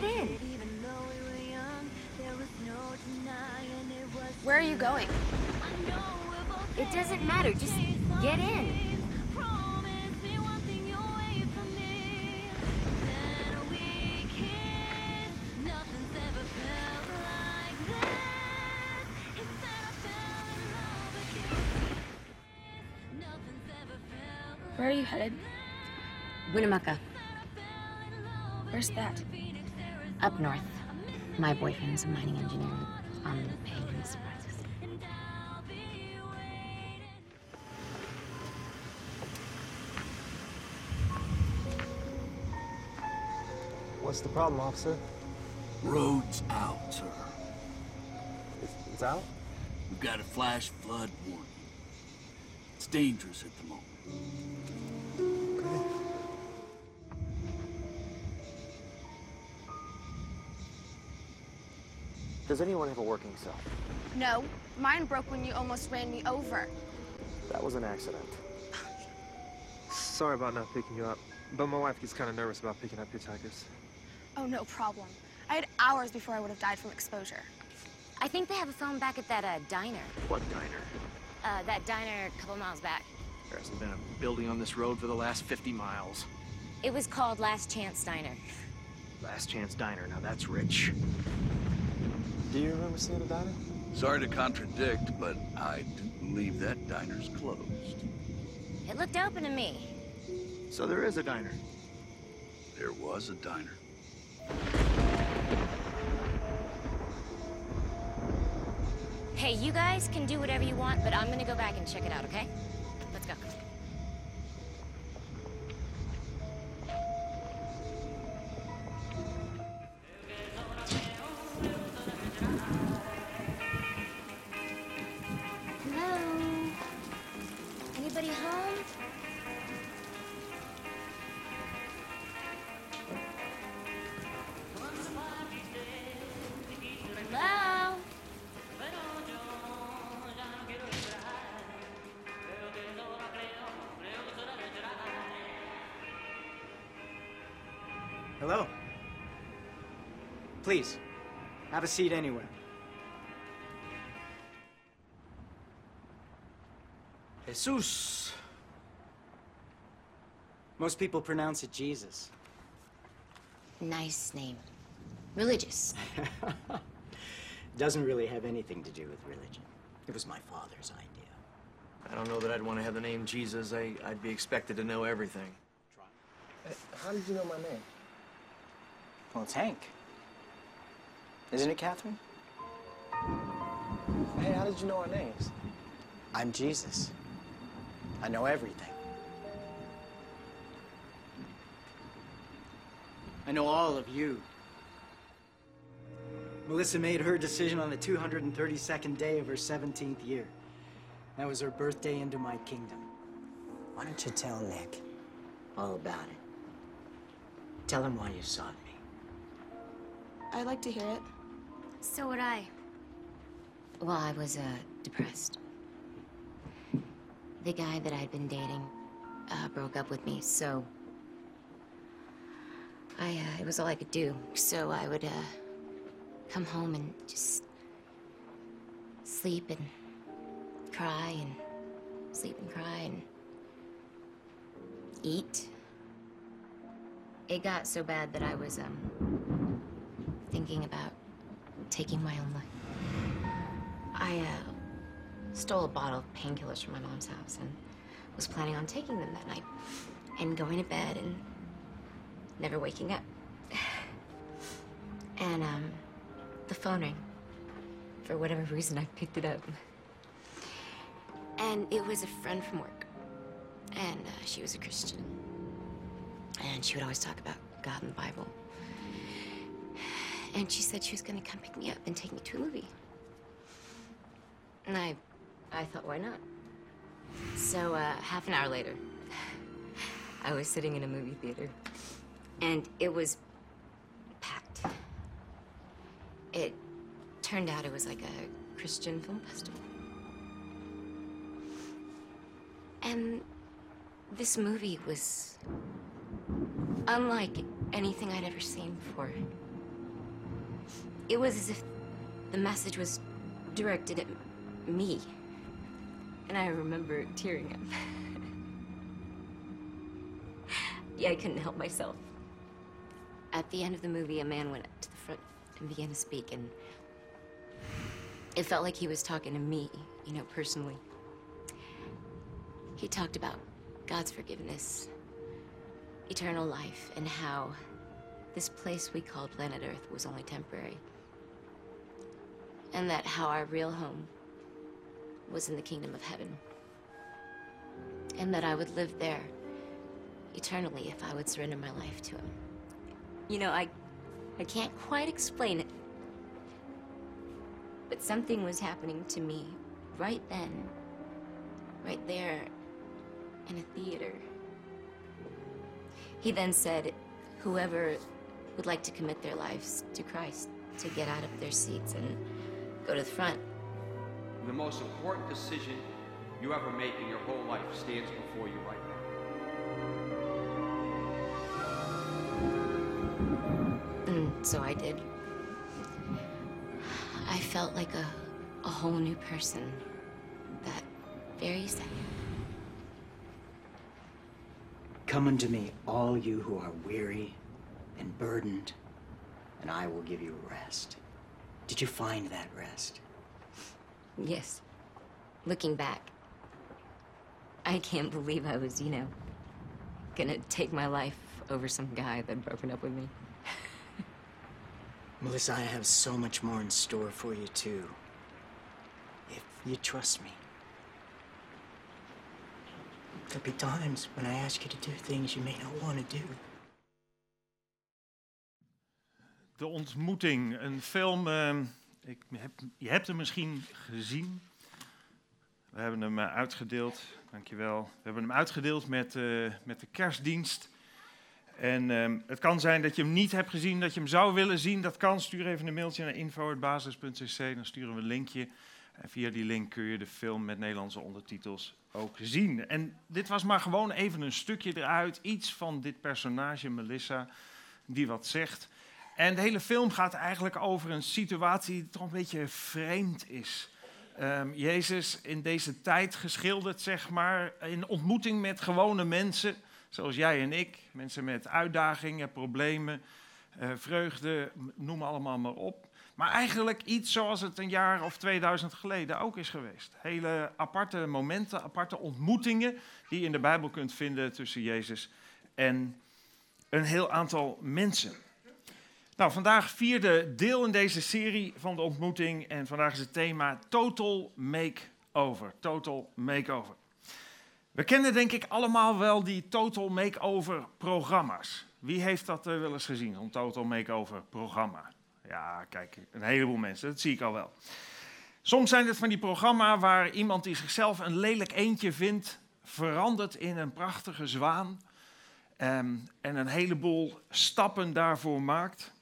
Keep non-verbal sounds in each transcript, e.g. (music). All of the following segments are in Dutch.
get in. Where are you going? It doesn't matter. Just get in. Where are you headed? Winnemucca, up north. My boyfriend is a mining engineer um, on the Penguin Surprises. What's the problem, officer? Road's out, sir. It's, it's out? We've got a flash flood warning. It's dangerous at the moment. Okay. Does anyone have a working cell? No, mine broke when you almost ran me over. That was an accident. Sorry about not picking you up, but my wife gets kind of nervous about picking up hitchhikers. Oh, no problem. I had hours before I would have died from exposure. I think they have a phone back at that uh, diner. What diner? Uh, that diner a couple miles back. There hasn't been a building on this road for the last 50 miles. It was called Last Chance Diner. Last Chance Diner, now that's rich. Do you remember seeing a diner? Sorry to contradict, but I do believe that diner's closed. It looked open to me. So there is a diner. There was a diner. Hey, you guys can do whatever you want, but I'm gonna go back and check it out, okay? Have a seat anywhere. Jesus. Most people pronounce it Jesus. Nice name. Religious. (laughs) Doesn't really have anything to do with religion. It was my father's idea. I don't know that I'd want to have the name Jesus. I, I'd be expected to know everything. Hey, how did you know my name? Well, it's Hank. Isn't it, Catherine? Hey, how did you know our names? I'm Jesus. I know everything. I know all of you. Melissa made her decision on the 232nd day of her 17th year. That was her birthday into my kingdom. Why don't you tell Nick all about it? Tell him why you sought me. I'd like to hear it. So would I. Well, I was, uh, depressed. The guy that I'd been dating, uh, broke up with me, so... I, uh, it was all I could do. So I would, uh, come home and just... sleep and cry and sleep and cry and... eat. It got so bad that I was, um, thinking about taking my own life. I uh, stole a bottle of painkillers from my mom's house and was planning on taking them that night and going to bed and never waking up. (sighs) And um, the phone rang. For whatever reason, I picked it up. And it was a friend from work. And uh, she was a Christian. And she would always talk about God and the Bible. And she said she was gonna come pick me up and take me to a movie. And I, I thought, why not? So uh, half an hour later, (sighs) I was sitting in a movie theater, and it was packed. It turned out it was like a Christian Film Festival. And this movie was unlike anything I'd ever seen before. It was as if the message was directed at me. And I remember tearing up. (laughs) yeah, I couldn't help myself. At the end of the movie, a man went up to the front and began to speak, and it felt like he was talking to me, you know, personally. He talked about God's forgiveness, eternal life, and how this place we called planet Earth was only temporary. And that how our real home was in the kingdom of heaven. And that I would live there eternally if I would surrender my life to him. You know, I I can't quite explain it. But something was happening to me right then. Right there in a theater. He then said, whoever would like to commit their lives to Christ, to get out of their seats and go to the front. The most important decision you ever make in your whole life stands before you right now. And so I did. I felt like a, a whole new person that very second. Come unto me, all you who are weary and burdened, and I will give you rest. Did you find that rest? Yes. Looking back, I can't believe I was, you know, gonna take my life over some guy that broken up with me. (laughs) Melissa, I have so much more in store for you, too. If you trust me. There'll be times when I ask you to do things you may not want to do. De ontmoeting, een film. eh, ik heb, je hebt hem misschien gezien. We hebben hem eh, uitgedeeld, dankjewel. We hebben hem uitgedeeld met, eh, met de kerstdienst. En ehm, het kan zijn dat je hem niet hebt gezien, dat je hem zou willen zien. Dat kan. Stuur even een mailtje naar info.basis.cc. Dan sturen we een linkje. En via die link kun je de film met Nederlandse ondertitels ook zien. En dit was maar gewoon even een stukje eruit. Iets van dit personage, Melissa, die wat zegt. En de hele film gaat eigenlijk over een situatie die toch een beetje vreemd is. Ehm, Jezus in deze tijd geschilderd, zeg maar, in ontmoeting met gewone mensen, zoals jij en ik. Mensen met uitdagingen, problemen, eh, vreugde, noem allemaal maar op. Maar eigenlijk iets zoals het een jaar of 2000 geleden ook is geweest. Hele aparte momenten, aparte ontmoetingen die je in de Bijbel kunt vinden tussen Jezus en een heel aantal mensen. Nou, vandaag vierde deel in deze serie van de ontmoeting en vandaag is het thema Total Makeover. Total Makeover. We kennen denk ik allemaal wel die Total Makeover programma's. Wie heeft dat eh, wel eens gezien, zo'n Total Makeover programma? Ja, kijk, een heleboel mensen, dat zie ik al wel. Soms zijn het van die programma's waar iemand die zichzelf een lelijk eendje vindt, verandert in een prachtige zwaan ehm, en een heleboel stappen daarvoor maakt.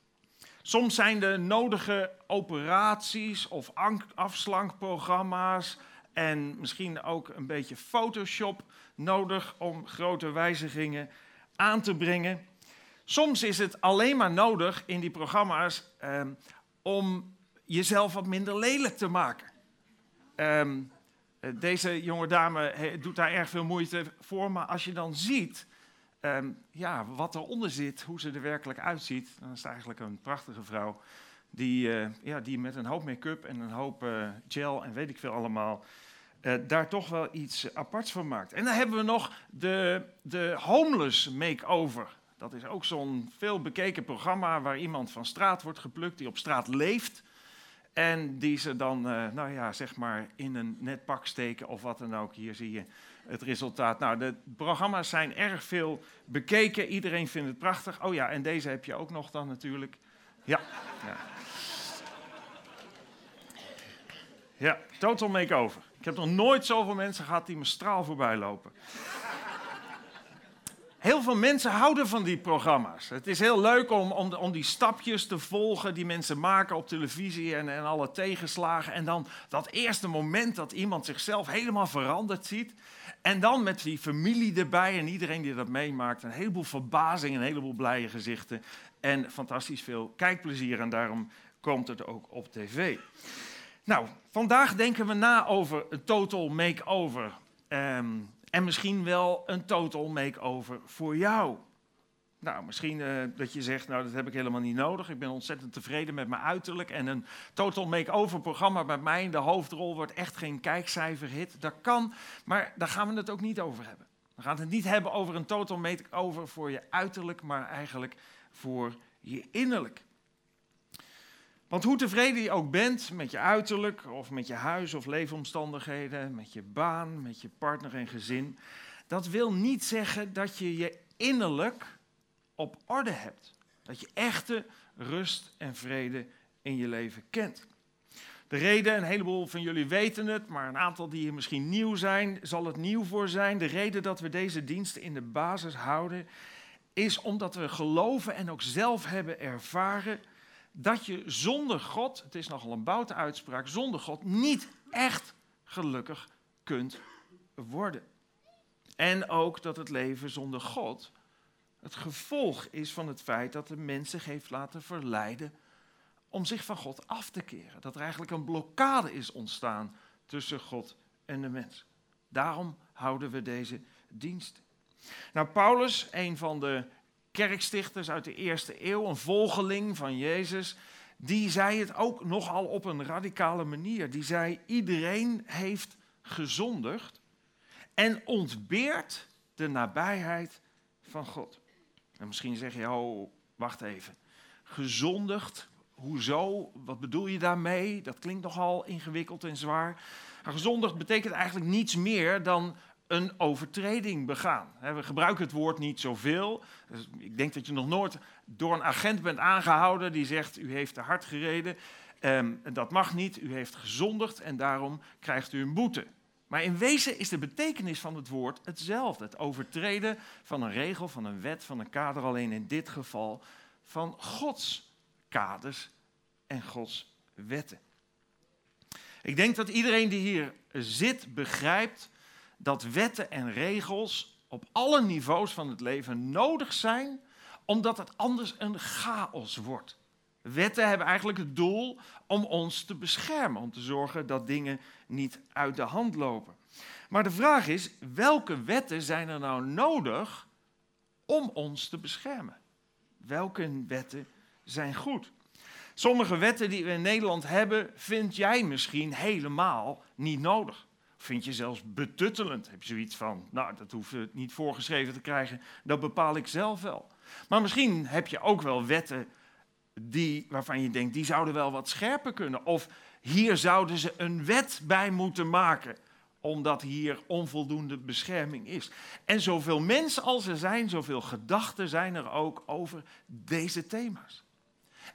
Soms zijn de nodige operaties of ank- afslankprogramma's en misschien ook een beetje Photoshop nodig om grote wijzigingen aan te brengen. Soms is het alleen maar nodig in die programma's ehm, om jezelf wat minder lelijk te maken. Ehm, eh, deze jonge dame doet daar erg veel moeite voor, maar als je dan ziet ehm, ja, wat eronder zit, hoe ze er werkelijk uitziet, dan is eigenlijk een prachtige vrouw die, eh, ja, die met een hoop make-up en een hoop eh, gel en weet ik veel allemaal eh, daar toch wel iets aparts van maakt. En dan hebben we nog de, de homeless makeover. Dat is ook zo'n veel bekeken programma waar iemand van straat wordt geplukt, die op straat leeft. En die ze dan, nou ja, zeg maar in een net pak steken of wat dan ook. Hier zie je het resultaat. Nou, de programma's zijn erg veel bekeken. Iedereen vindt het prachtig. Oh ja, en deze heb je ook nog dan natuurlijk. Ja. Ja, ja total makeover. Ik heb nog nooit zoveel mensen gehad die me straal voorbij lopen. Heel veel mensen houden van die programma's. Het is heel leuk om, om, om die stapjes te volgen die mensen maken op televisie en, en alle tegenslagen. En dan dat eerste moment dat iemand zichzelf helemaal veranderd ziet. En dan met die familie erbij en iedereen die dat meemaakt. Een heleboel verbazing, een heleboel blije gezichten. En fantastisch veel kijkplezier. En daarom komt het ook op tv. Nou, vandaag denken we na over een total makeover. Ehm, en misschien wel een total makeover voor jou. Nou, misschien uh, dat je zegt, nou dat heb ik helemaal niet nodig. Ik ben ontzettend tevreden met mijn uiterlijk. En een total make-over programma met mij in de hoofdrol wordt echt geen kijkcijferhit. Dat kan, maar daar gaan we het ook niet over hebben. We gaan het niet hebben over een total make-over voor je uiterlijk, maar eigenlijk voor je innerlijk. Want hoe tevreden je ook bent met je uiterlijk, of met je huis of leefomstandigheden, met je baan, met je partner en gezin, dat wil niet zeggen dat je je innerlijk op orde hebt. Dat je echte rust en vrede in je leven kent. De reden, een heleboel van jullie weten het, maar een aantal die hier misschien nieuw zijn, zal het nieuw voor zijn. De reden dat we deze diensten in de basis houden, is omdat we geloven en ook zelf hebben ervaren dat je zonder God, het is nogal een boute uitspraak, zonder God niet echt gelukkig kunt worden. En ook dat het leven zonder God het gevolg is van het feit dat de mens zich heeft laten verleiden om zich van God af te keren. Dat er eigenlijk een blokkade is ontstaan tussen God en de mens. Daarom houden we deze dienst. Nou, Paulus, een van de kerkstichters uit de eerste eeuw, een volgeling van Jezus, die zei het ook nogal op een radicale manier. Die zei: iedereen heeft gezondigd en ontbeert de nabijheid van God. En misschien zeg je: oh, wacht even. Gezondigd, hoezo? Wat bedoel je daarmee? Dat klinkt nogal ingewikkeld en zwaar. Maar gezondigd betekent eigenlijk niets meer dan een overtreding begaan. We gebruiken het woord niet zoveel. Dus ik denk dat je nog nooit door een agent bent aangehouden die zegt: U heeft te hard gereden. Um, dat mag niet, u heeft gezondigd en daarom krijgt u een boete. Maar in wezen is de betekenis van het woord hetzelfde. Het overtreden van een regel, van een wet, van een kader, alleen in dit geval van Gods kaders en Gods wetten. Ik denk dat iedereen die hier zit begrijpt dat wetten en regels op alle niveaus van het leven nodig zijn, omdat het anders een chaos wordt. Wetten hebben eigenlijk het doel om ons te beschermen, om te zorgen dat dingen niet uit de hand lopen. Maar de vraag is, welke wetten zijn er nou nodig om ons te beschermen? Welke wetten zijn goed? Sommige wetten die we in Nederland hebben, vind jij misschien helemaal niet nodig. Vind je zelfs betuttelend. Heb je zoiets van, nou, dat hoef je niet voorgeschreven te krijgen, dat bepaal ik zelf wel. Maar misschien heb je ook wel wetten die, waarvan je denkt, die zouden wel wat scherper kunnen. Of hier zouden ze een wet bij moeten maken, omdat hier onvoldoende bescherming is. En zoveel mensen als er zijn, zoveel gedachten zijn er ook over deze thema's.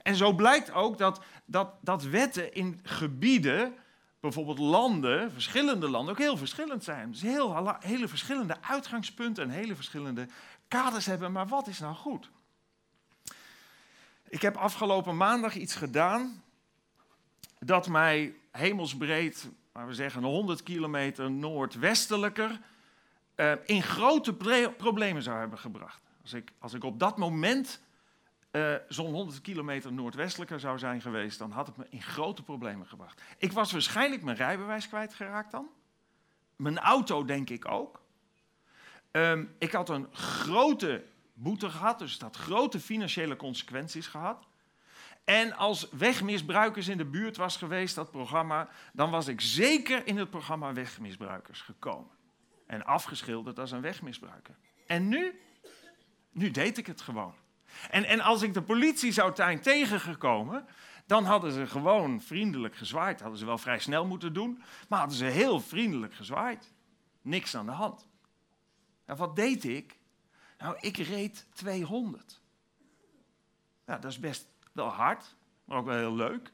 En zo blijkt ook dat, dat, dat wetten in gebieden bijvoorbeeld landen, verschillende landen, ook heel verschillend zijn. Dus heel, hele verschillende uitgangspunten en hele verschillende kaders hebben. Maar wat is nou goed? Ik heb afgelopen maandag iets gedaan dat mij hemelsbreed, maar we zeggen 100 kilometer noordwestelijker, uh, in grote problemen zou hebben gebracht. Als ik, als ik op dat moment uh, zo'n 100 kilometer noordwestelijker zou zijn geweest, dan had het me in grote problemen gebracht. Ik was waarschijnlijk mijn rijbewijs kwijtgeraakt dan. Mijn auto denk ik ook. Um, ik had een grote boete gehad, dus had grote financiële consequenties gehad. En als wegmisbruikers in de buurt was geweest, dat programma, dan was ik zeker in het programma wegmisbruikers gekomen. En afgeschilderd als een wegmisbruiker. En nu? Nu deed ik het gewoon. En, en als ik de politie zou zijn tegengekomen, dan hadden ze gewoon vriendelijk gezwaaid. Hadden ze wel vrij snel moeten doen, maar hadden ze heel vriendelijk gezwaaid. Niks aan de hand. Nou, wat deed ik? Nou, ik reed 200. Nou, dat is best wel hard, maar ook wel heel leuk.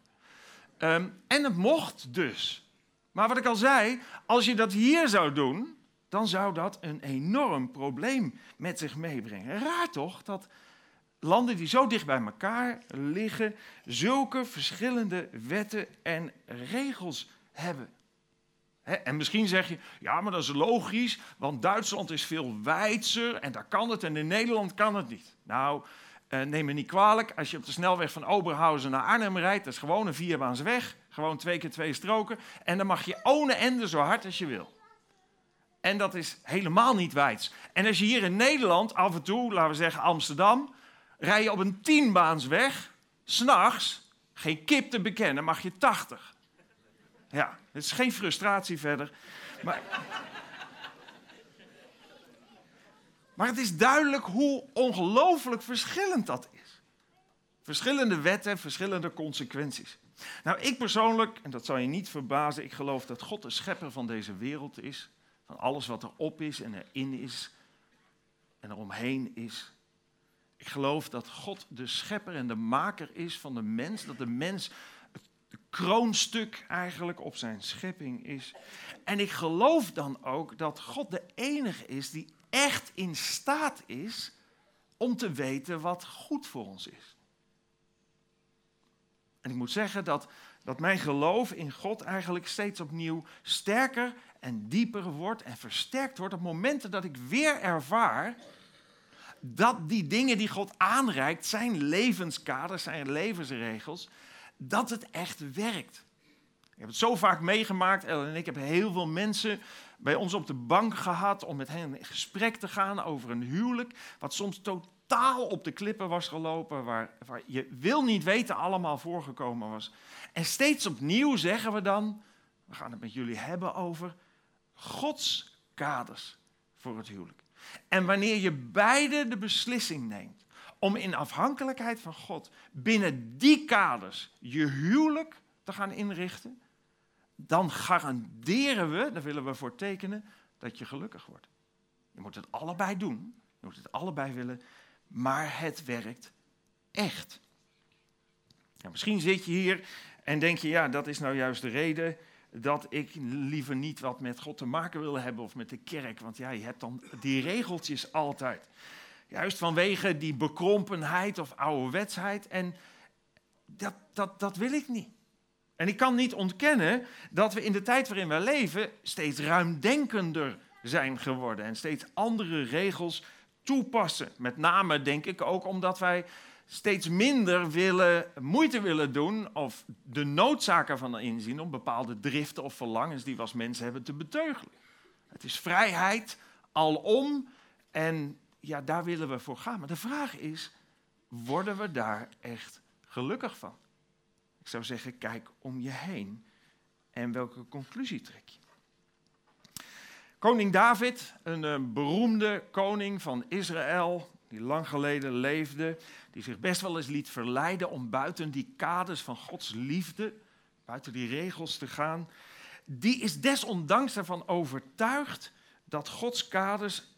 Um, en het mocht dus. Maar wat ik al zei, als je dat hier zou doen, dan zou dat een enorm probleem met zich meebrengen. Raar toch dat landen die zo dicht bij elkaar liggen, zulke verschillende wetten en regels hebben. En misschien zeg je, ja, maar dat is logisch, want Duitsland is veel wijdser en daar kan het en in Nederland kan het niet. Nou, eh, neem me niet kwalijk, als je op de snelweg van Oberhausen naar Arnhem rijdt, dat is gewoon een vierbaansweg, gewoon twee keer twee stroken, en dan mag je ohne ende zo hard als je wil. En dat is helemaal niet wijds. En als je hier in Nederland af en toe, laten we zeggen Amsterdam, rij je op een tienbaansweg, s'nachts, geen kip te bekennen, mag je 80. Ja, het is geen frustratie verder. Maar, maar het is duidelijk hoe ongelooflijk verschillend dat is. Verschillende wetten, verschillende consequenties. Nou, ik persoonlijk, en dat zal je niet verbazen, ik geloof dat God de schepper van deze wereld is. Van alles wat erop is en erin is en eromheen is. Ik geloof dat God de schepper en de maker is van de mens. Dat de mens kroonstuk eigenlijk op zijn schepping is. En ik geloof dan ook dat God de enige is die echt in staat is om te weten wat goed voor ons is. En ik moet zeggen dat, dat mijn geloof in God eigenlijk steeds opnieuw sterker en dieper wordt en versterkt wordt op momenten dat ik weer ervaar dat die dingen die God aanreikt, zijn levenskaders, zijn levensregels, dat het echt werkt. Ik heb het zo vaak meegemaakt, en ik heb heel veel mensen bij ons op de bank gehad om met hen in gesprek te gaan over een huwelijk, wat soms totaal op de klippen was gelopen, waar, waar je wil niet weten allemaal voorgekomen was. En steeds opnieuw zeggen we dan, we gaan het met jullie hebben over Gods kaders voor het huwelijk. En wanneer je beide de beslissing neemt om in afhankelijkheid van God binnen die kaders je huwelijk te gaan inrichten, dan garanderen we, daar willen we voor tekenen, dat je gelukkig wordt. Je moet het allebei doen, je moet het allebei willen, maar het werkt echt. misschien zit je hier en denk je, ja, dat is nou juist de reden dat ik liever niet wat met God te maken wil hebben of met de kerk. Want ja, je hebt dan die regeltjes altijd. Juist vanwege die bekrompenheid of ouderwetsheid. En dat, dat, dat wil ik niet. En ik kan niet ontkennen dat we in de tijd waarin we leven steeds ruimdenkender zijn geworden en steeds andere regels toepassen. Met name denk ik ook omdat wij steeds minder willen, moeite willen doen of de noodzaken van inzien om bepaalde driften of verlangens die we als mensen hebben te beteugelen. Het is vrijheid alom en ja, daar willen we voor gaan. Maar de vraag is, worden we daar echt gelukkig van? Ik zou zeggen, kijk om je heen en welke conclusie trek je? Koning David, een uh, beroemde koning van Israël, die lang geleden leefde, die zich best wel eens liet verleiden om buiten die kaders van Gods liefde, buiten die regels te gaan, die is desondanks ervan overtuigd dat Gods kaders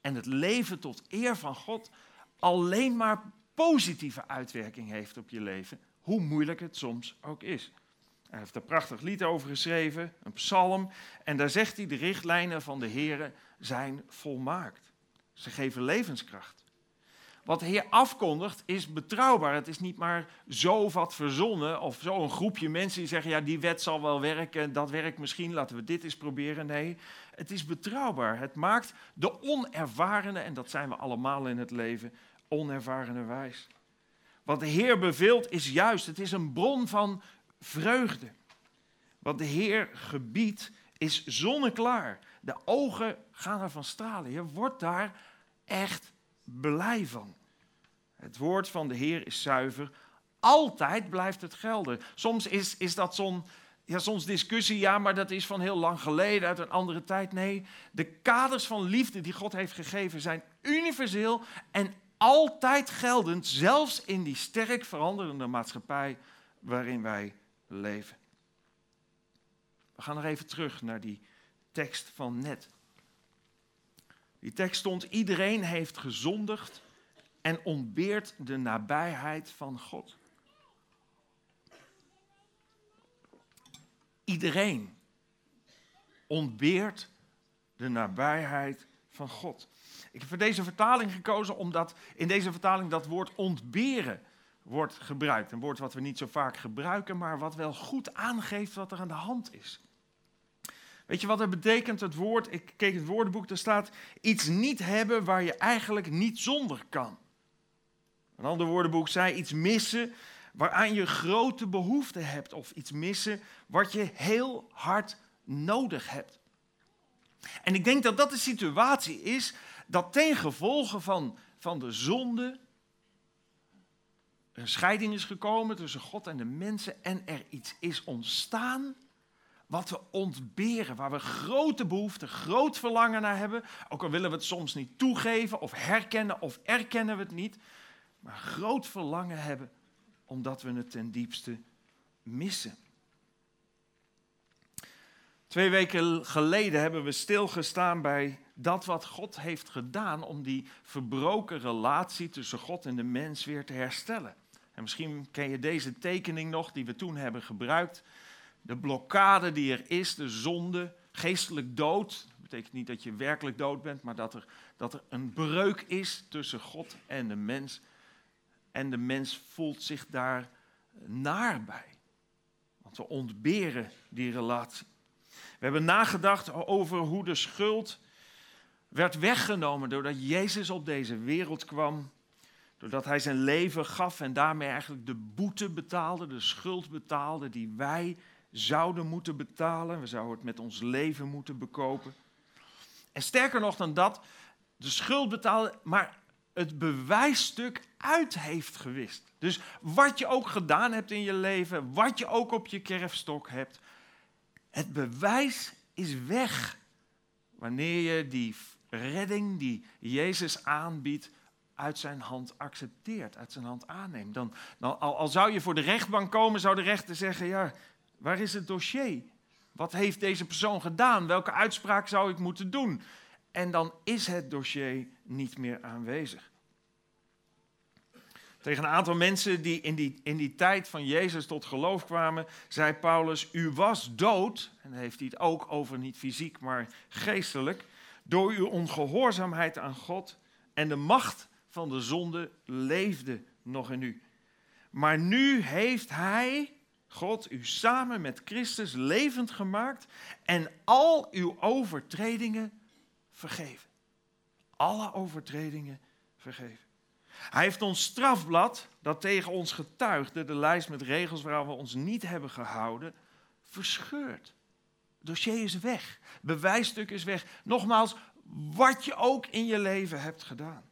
en het leven tot eer van God alleen maar positieve uitwerking heeft op je leven, hoe moeilijk het soms ook is. Hij heeft een prachtig lied over geschreven, een psalm, en daar zegt hij: de richtlijnen van de Heer zijn volmaakt. Ze geven levenskracht. Wat de Heer afkondigt is betrouwbaar. Het is niet maar zo wat verzonnen of zo een groepje mensen die zeggen, ja die wet zal wel werken, dat werkt misschien, laten we dit eens proberen. Nee, het is betrouwbaar. Het maakt de onervarene, en dat zijn we allemaal in het leven, onervarene wijs. Wat de Heer beveelt is juist, het is een bron van vreugde. Wat de Heer gebiedt is zonneklaar. De ogen gaan ervan stralen. Je wordt daar echt blij van. Het woord van de Heer is zuiver. Altijd blijft het gelden. Soms is, is dat zo'n ja, soms discussie, ja, maar dat is van heel lang geleden, uit een andere tijd. Nee, de kaders van liefde die God heeft gegeven zijn universeel en altijd geldend, zelfs in die sterk veranderende maatschappij waarin wij leven. We gaan nog even terug naar die tekst van net. Die tekst stond: Iedereen heeft gezondigd en ontbeert de nabijheid van God. Iedereen ontbeert de nabijheid van God. Ik heb voor deze vertaling gekozen omdat in deze vertaling dat woord ontberen wordt gebruikt. Een woord wat we niet zo vaak gebruiken, maar wat wel goed aangeeft wat er aan de hand is. Weet je wat het betekent, het woord? Ik keek het woordenboek, er staat iets niet hebben waar je eigenlijk niet zonder kan. Een ander woordenboek zei iets missen waaraan je grote behoefte hebt. Of iets missen wat je heel hard nodig hebt. En ik denk dat dat de situatie is dat ten gevolge van, van de zonde een scheiding is gekomen tussen God en de mensen en er iets is ontstaan wat we ontberen, waar we grote behoefte, groot verlangen naar hebben, ook al willen we het soms niet toegeven of herkennen of erkennen we het niet, maar groot verlangen hebben omdat we het ten diepste missen. Twee weken geleden hebben we stilgestaan bij dat wat God heeft gedaan om die verbroken relatie tussen God en de mens weer te herstellen. En misschien ken je deze tekening nog die we toen hebben gebruikt. De blokkade die er is, de zonde, geestelijk dood. Dat betekent niet dat je werkelijk dood bent, maar dat er, dat er een breuk is tussen God en de mens. En de mens voelt zich daar naar bij. Want we ontberen die relatie. We hebben nagedacht over hoe de schuld werd weggenomen doordat Jezus op deze wereld kwam. Doordat hij zijn leven gaf en daarmee eigenlijk de boete betaalde, de schuld betaalde die wij zouden moeten betalen. We zouden het met ons leven moeten bekopen. En sterker nog dan dat, de schuld betaalde, maar het bewijsstuk uit heeft gewist. Dus wat je ook gedaan hebt in je leven, wat je ook op je kerfstok hebt, het bewijs is weg wanneer je die redding die Jezus aanbiedt uit zijn hand accepteert, uit zijn hand aanneemt. Dan, dan, al, al zou je voor de rechtbank komen, zou de rechter zeggen, ja, waar is het dossier? Wat heeft deze persoon gedaan? Welke uitspraak zou ik moeten doen? En dan is het dossier niet meer aanwezig. Tegen een aantal mensen die in die, in die tijd van Jezus tot geloof kwamen, zei Paulus: U was dood, en dan heeft hij het ook over niet fysiek, maar geestelijk, door uw ongehoorzaamheid aan God en de macht van de zonde leefde nog in u. Maar nu heeft Hij, God, u samen met Christus levend gemaakt en al uw overtredingen vergeven. Alle overtredingen vergeven. Hij heeft ons strafblad, dat tegen ons getuigde, de lijst met regels waar we ons niet hebben gehouden, verscheurd. Dossier is weg. Bewijsstuk is weg. Nogmaals, wat je ook in je leven hebt gedaan.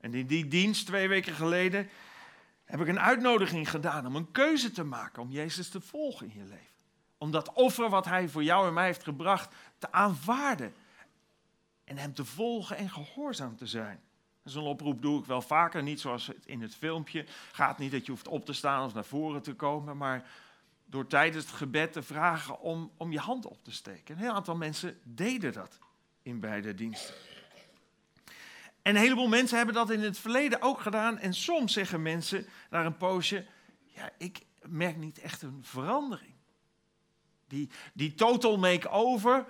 En in die dienst twee weken geleden heb ik een uitnodiging gedaan om een keuze te maken om Jezus te volgen in je leven. Om dat offer wat Hij voor jou en mij heeft gebracht te aanvaarden. En Hem te volgen en gehoorzaam te zijn. Zo'n oproep doe ik wel vaker, niet zoals in het filmpje. Gaat niet dat je hoeft op te staan of naar voren te komen, maar door tijdens het gebed te vragen om, om je hand op te steken. Een heel aantal mensen deden dat in beide diensten. En een heleboel mensen hebben dat in het verleden ook gedaan. En soms zeggen mensen na een poosje: Ja, ik merk niet echt een verandering. Die, die total make-over,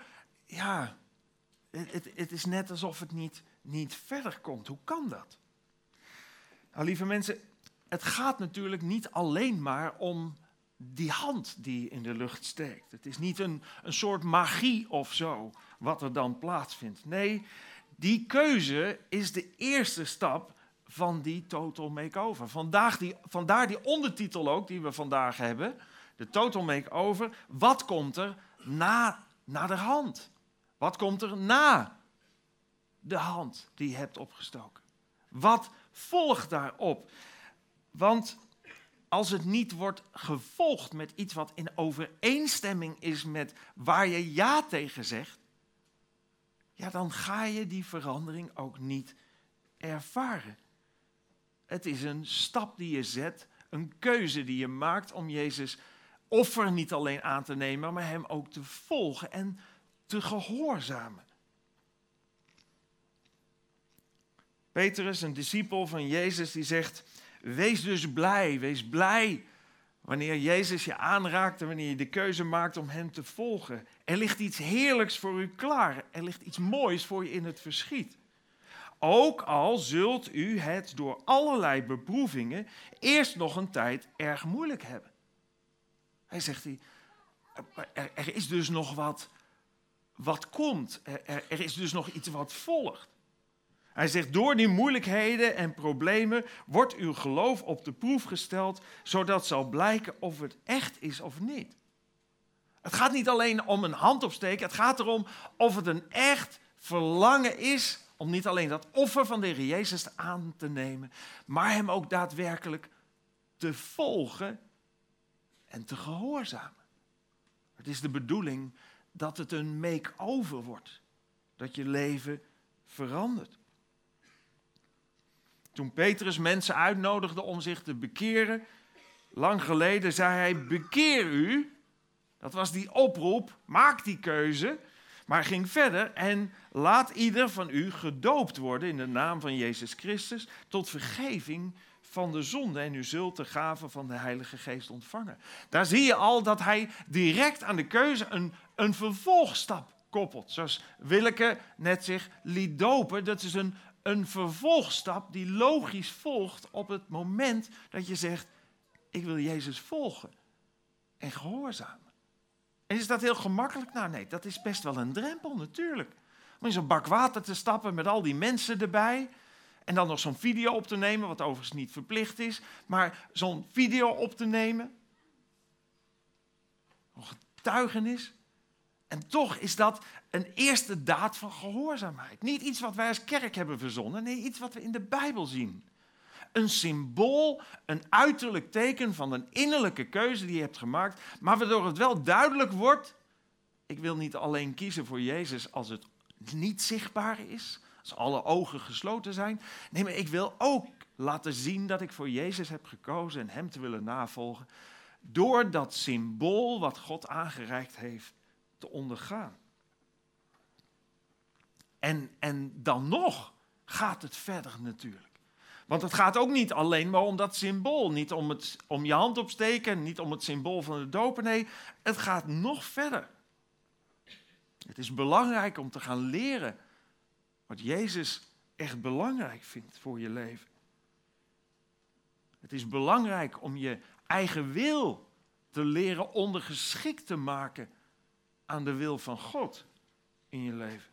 ja, het, het, is net alsof het niet, niet verder komt. Hoe kan dat? Nou, lieve mensen, het gaat natuurlijk niet alleen maar om die hand die in de lucht steekt. Het is niet een, een soort magie of zo wat er dan plaatsvindt. Nee, die keuze is de eerste stap van die total makeover. Vandaag die, vandaar die ondertitel ook die we vandaag hebben. De total makeover. Wat komt er na, na de hand? Wat komt er na de hand die je hebt opgestoken? Wat volgt daarop? Want als het niet wordt gevolgd met iets wat in overeenstemming is met waar je ja tegen zegt, ja, dan ga je die verandering ook niet ervaren. Het is een stap die je zet, een keuze die je maakt om Jezus offer niet alleen aan te nemen, maar hem ook te volgen en te gehoorzamen. Petrus, een discipel van Jezus, die zegt: Wees dus blij, wees blij, Wanneer Jezus je aanraakt en wanneer je de keuze maakt om Hem te volgen. Er ligt iets heerlijks voor u klaar. Er ligt iets moois voor je in het verschiet. Ook al zult u het door allerlei beproevingen eerst nog een tijd erg moeilijk hebben. Hij zegt, hij, er, is dus nog wat, wat komt. Er, er, er is dus nog iets wat volgt. Hij zegt, door die moeilijkheden en problemen wordt uw geloof op de proef gesteld, zodat zal blijken of het echt is of niet. Het gaat niet alleen om een hand opsteken, het gaat erom of het een echt verlangen is om niet alleen dat offer van de Heer Jezus aan te nemen, maar hem ook daadwerkelijk te volgen en te gehoorzamen. Het is de bedoeling dat het een make-over wordt, dat je leven verandert. Toen Petrus mensen uitnodigde om zich te bekeren, lang geleden zei hij: Bekeer u. Dat was die oproep, maak die keuze. Maar ging verder en laat ieder van u gedoopt worden in de naam van Jezus Christus tot vergeving van de zonde en u zult de gave van de Heilige Geest ontvangen. Daar zie je al dat hij direct aan de keuze een, een vervolgstap koppelt. Zoals Willeke net zich liet dopen, dat is een, een vervolgstap die logisch volgt op het moment dat je zegt, ik wil Jezus volgen en gehoorzamen. En is dat heel gemakkelijk? Nou nee, dat is best wel een drempel natuurlijk. Om in zo'n bak water te stappen met al die mensen erbij. En dan nog zo'n video op te nemen, wat overigens niet verplicht is. Maar zo'n video op te nemen. Een getuigenis. En toch is dat een eerste daad van gehoorzaamheid. Niet iets wat wij als kerk hebben verzonnen, nee, iets wat we in de Bijbel zien. Een symbool, een uiterlijk teken van een innerlijke keuze die je hebt gemaakt, maar waardoor het wel duidelijk wordt: ik wil niet alleen kiezen voor Jezus als het niet zichtbaar is, als alle ogen gesloten zijn. Nee, maar ik wil ook laten zien dat ik voor Jezus heb gekozen en Hem te willen navolgen. Door dat symbool wat God aangereikt heeft te ondergaan. En, en dan nog gaat het verder natuurlijk. Want het gaat ook niet alleen maar om dat symbool. Niet om, het, om je hand opsteken, niet om het symbool van de dopen. Nee, het gaat nog verder. Het is belangrijk om te gaan leren wat Jezus echt belangrijk vindt voor je leven. Het is belangrijk om je eigen wil te leren ondergeschikt te maken aan de wil van God in je leven.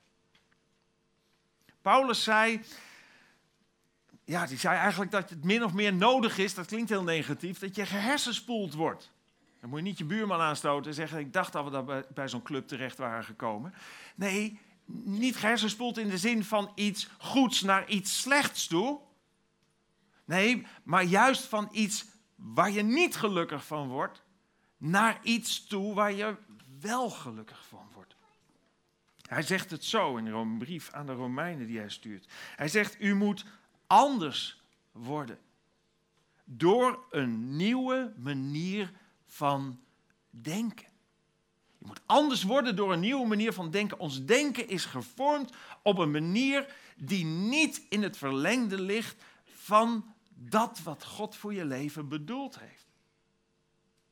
Paulus zei, ja, die zei eigenlijk dat het min of meer nodig is, dat klinkt heel negatief, dat je gehersenspoeld wordt. Dan moet je niet je buurman aanstoten en zeggen, ik dacht dat we bij zo'n club terecht waren gekomen. Nee, niet gehersenspoeld in de zin van iets goeds naar iets slechts toe. Nee, maar juist van iets waar je niet gelukkig van wordt, naar iets toe waar je wel gelukkig van wordt. Hij zegt het zo in een brief aan de Romeinen die hij stuurt. Hij zegt, u moet anders worden. Door een nieuwe manier van denken. Je moet anders worden door een nieuwe manier van denken. Ons denken is gevormd op een manier die niet in het verlengde ligt van dat wat God voor je leven bedoeld heeft.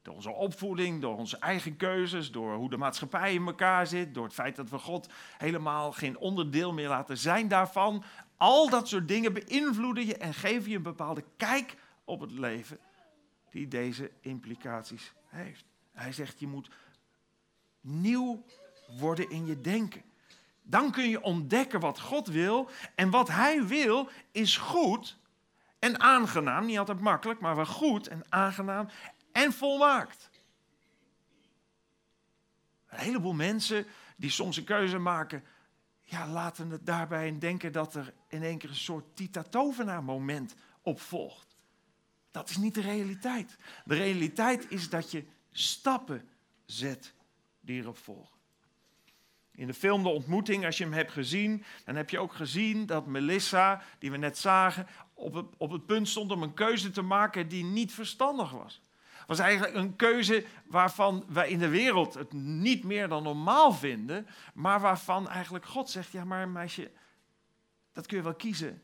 Door onze opvoeding, door onze eigen keuzes, door hoe de maatschappij in elkaar zit, door het feit dat we God helemaal geen onderdeel meer laten zijn daarvan. Al dat soort dingen beïnvloeden je en geven je een bepaalde kijk op het leven die deze implicaties heeft. Hij zegt je moet nieuw worden in je denken. Dan kun je ontdekken wat God wil en wat Hij wil is goed en aangenaam, niet altijd makkelijk, maar wel goed en aangenaam en volmaakt. Een heleboel mensen die soms een keuze maken, ja, laten het daarbij denken dat er in één keer een soort tita moment op volgt. Dat is niet de realiteit. De realiteit is dat je stappen zet volgen. In de film De Ontmoeting, als je hem hebt gezien, dan heb je ook gezien dat Melissa, die we net zagen, op het, op het punt stond om een keuze te maken die niet verstandig was. Was eigenlijk een keuze waarvan wij in de wereld het niet meer dan normaal vinden, maar waarvan eigenlijk God zegt, ja maar meisje, dat kun je wel kiezen,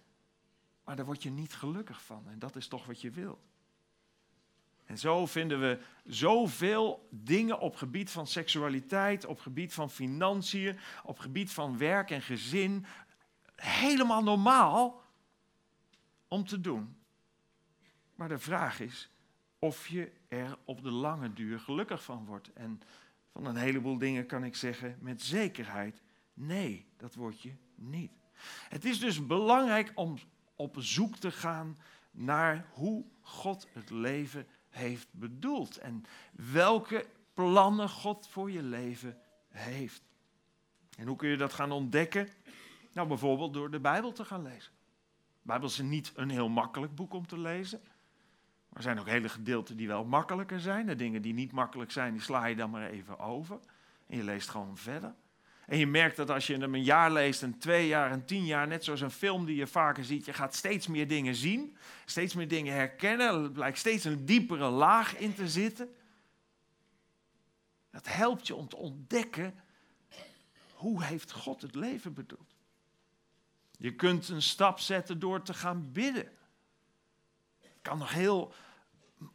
maar daar word je niet gelukkig van en dat is toch wat je wilt. En zo vinden we zoveel dingen op gebied van seksualiteit, op gebied van financiën, op gebied van werk en gezin. Helemaal normaal om te doen. Maar de vraag is of je er op de lange duur gelukkig van wordt. En van een heleboel dingen kan ik zeggen met zekerheid: nee, dat word je niet. Het is dus belangrijk om op zoek te gaan naar hoe God het leven heeft bedoeld en welke plannen God voor je leven heeft. En hoe kun je dat gaan ontdekken? Nou, bijvoorbeeld door de Bijbel te gaan lezen. De Bijbel is niet een heel makkelijk boek om te lezen. Er zijn ook hele gedeelten die wel makkelijker zijn. De dingen die niet makkelijk zijn, die sla je dan maar even over. En je leest gewoon verder. En je merkt dat als je hem een jaar leest, een twee jaar, een tien jaar, net zoals een film die je vaker ziet, je gaat steeds meer dingen zien, steeds meer dingen herkennen, er blijkt steeds een diepere laag in te zitten. Dat helpt je om te ontdekken hoe heeft God het leven bedoeld. Je kunt een stap zetten door te gaan bidden. Het kan nog heel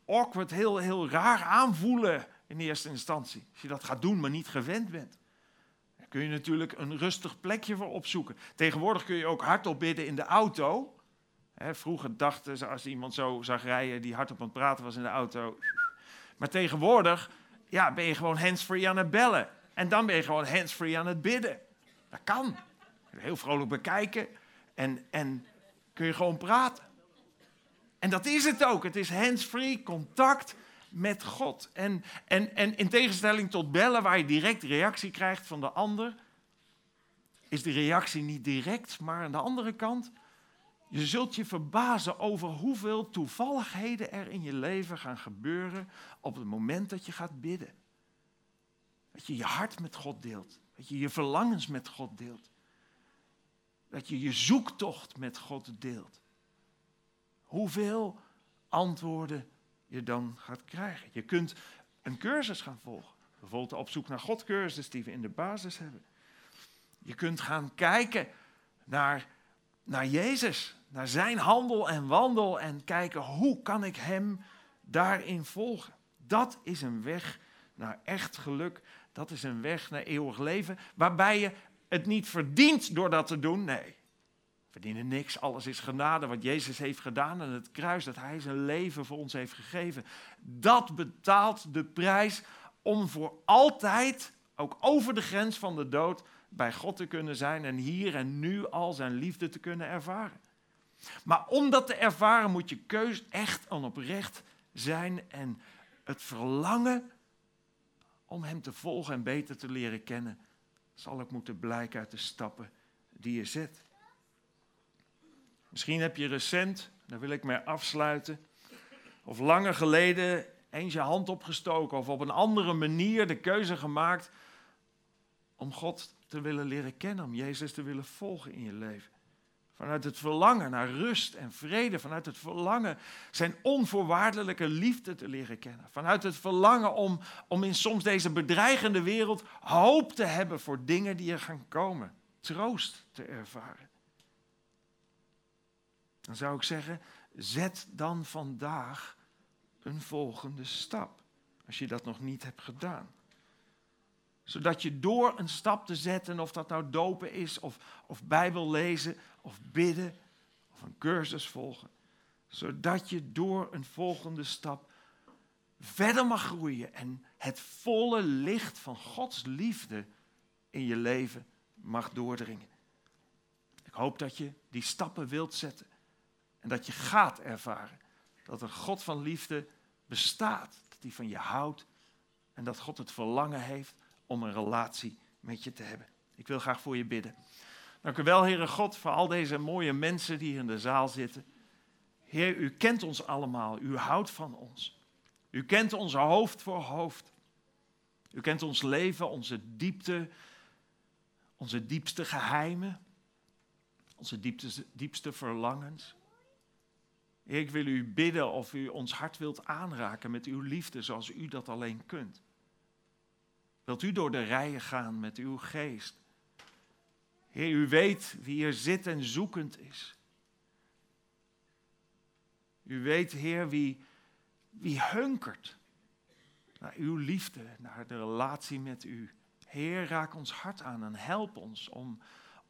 awkward, heel, heel raar aanvoelen in eerste instantie. Als je dat gaat doen, maar niet gewend bent kun je natuurlijk een rustig plekje voor opzoeken. Tegenwoordig kun je ook hardop bidden in de auto. vroeger dachten ze als iemand zo zag rijden die hardop aan het praten was in de auto. Maar tegenwoordig ja, ben je gewoon handsfree aan het bellen. En dan ben je gewoon handsfree aan het bidden. Dat kan. Heel vrolijk bekijken en, en kun je gewoon praten. En dat is het ook. Het is handsfree, contact met God. En, en, en in tegenstelling tot bellen, waar je direct reactie krijgt van de ander, is de reactie niet direct, maar aan de andere kant, je zult je verbazen over hoeveel toevalligheden er in je leven gaan gebeuren op het moment dat je gaat bidden. Dat je je hart met God deelt. Dat je je verlangens met God deelt. Dat je je zoektocht met God deelt. Hoeveel antwoorden je dan gaat krijgen. Je kunt een cursus gaan volgen. Bijvoorbeeld de Op zoek naar God cursus die we in de basis hebben. Je kunt gaan kijken naar, naar Jezus, naar zijn handel en wandel en kijken hoe kan ik hem daarin volgen. Dat is een weg naar echt geluk. Dat is een weg naar eeuwig leven, waarbij je het niet verdient door dat te doen. Nee, verdienen niks, alles is genade. Wat Jezus heeft gedaan aan het kruis, dat Hij zijn leven voor ons heeft gegeven. Dat betaalt de prijs om voor altijd, ook over de grens van de dood, bij God te kunnen zijn en hier en nu al zijn liefde te kunnen ervaren. Maar om dat te ervaren moet je keus echt en oprecht zijn en het verlangen om Hem te volgen en beter te leren kennen, zal ook moeten blijken uit de stappen die je zet. Misschien heb je recent, daar wil ik mee afsluiten, of langer geleden eens je hand opgestoken of op een andere manier de keuze gemaakt om God te willen leren kennen, om Jezus te willen volgen in je leven. Vanuit het verlangen naar rust en vrede, vanuit het verlangen zijn onvoorwaardelijke liefde te leren kennen. Vanuit het verlangen om, om in soms deze bedreigende wereld hoop te hebben voor dingen die er gaan komen. Troost te ervaren dan zou ik zeggen, zet dan vandaag een volgende stap. Als je dat nog niet hebt gedaan. Zodat je door een stap te zetten, of dat nou dopen is, of, of Bijbel lezen, of bidden, of een cursus volgen. Zodat je door een volgende stap verder mag groeien en het volle licht van Gods liefde in je leven mag doordringen. Ik hoop dat je die stappen wilt zetten. En dat je gaat ervaren dat een God van liefde bestaat. Dat hij van je houdt. En dat God het verlangen heeft om een relatie met je te hebben. Ik wil graag voor je bidden. Dank u wel, Heere God, voor al deze mooie mensen die hier in de zaal zitten. Heer, u kent ons allemaal. U houdt van ons. U kent ons hoofd voor hoofd. U kent ons leven, onze diepte, onze diepste geheimen, onze diepste, diepste verlangens. Ik wil u bidden of u ons hart wilt aanraken met uw liefde zoals u dat alleen kunt. Wilt u door de rijen gaan met uw geest? Heer, u weet wie er zit en zoekend is. U weet, Heer, wie Wie hunkert naar uw liefde, naar de relatie met u. Heer, raak ons hart aan en help ons om,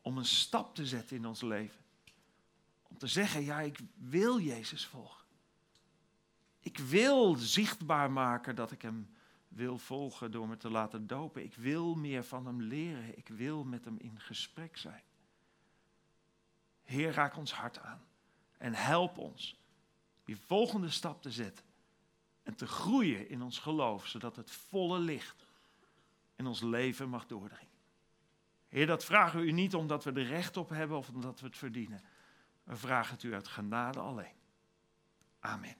om een stap te zetten in ons leven. Om te zeggen, ja, ik wil Jezus volgen. Ik wil zichtbaar maken dat ik Hem wil volgen door me te laten dopen. Ik wil meer van Hem leren. Ik wil met Hem in gesprek zijn. Heer, raak ons hart aan en help ons die volgende stap te zetten en te groeien in ons geloof, zodat het volle licht in ons leven mag doordringen. Heer, dat vragen we u niet omdat we er recht op hebben of omdat we het verdienen. We vragen het u uit genade alleen. Amen.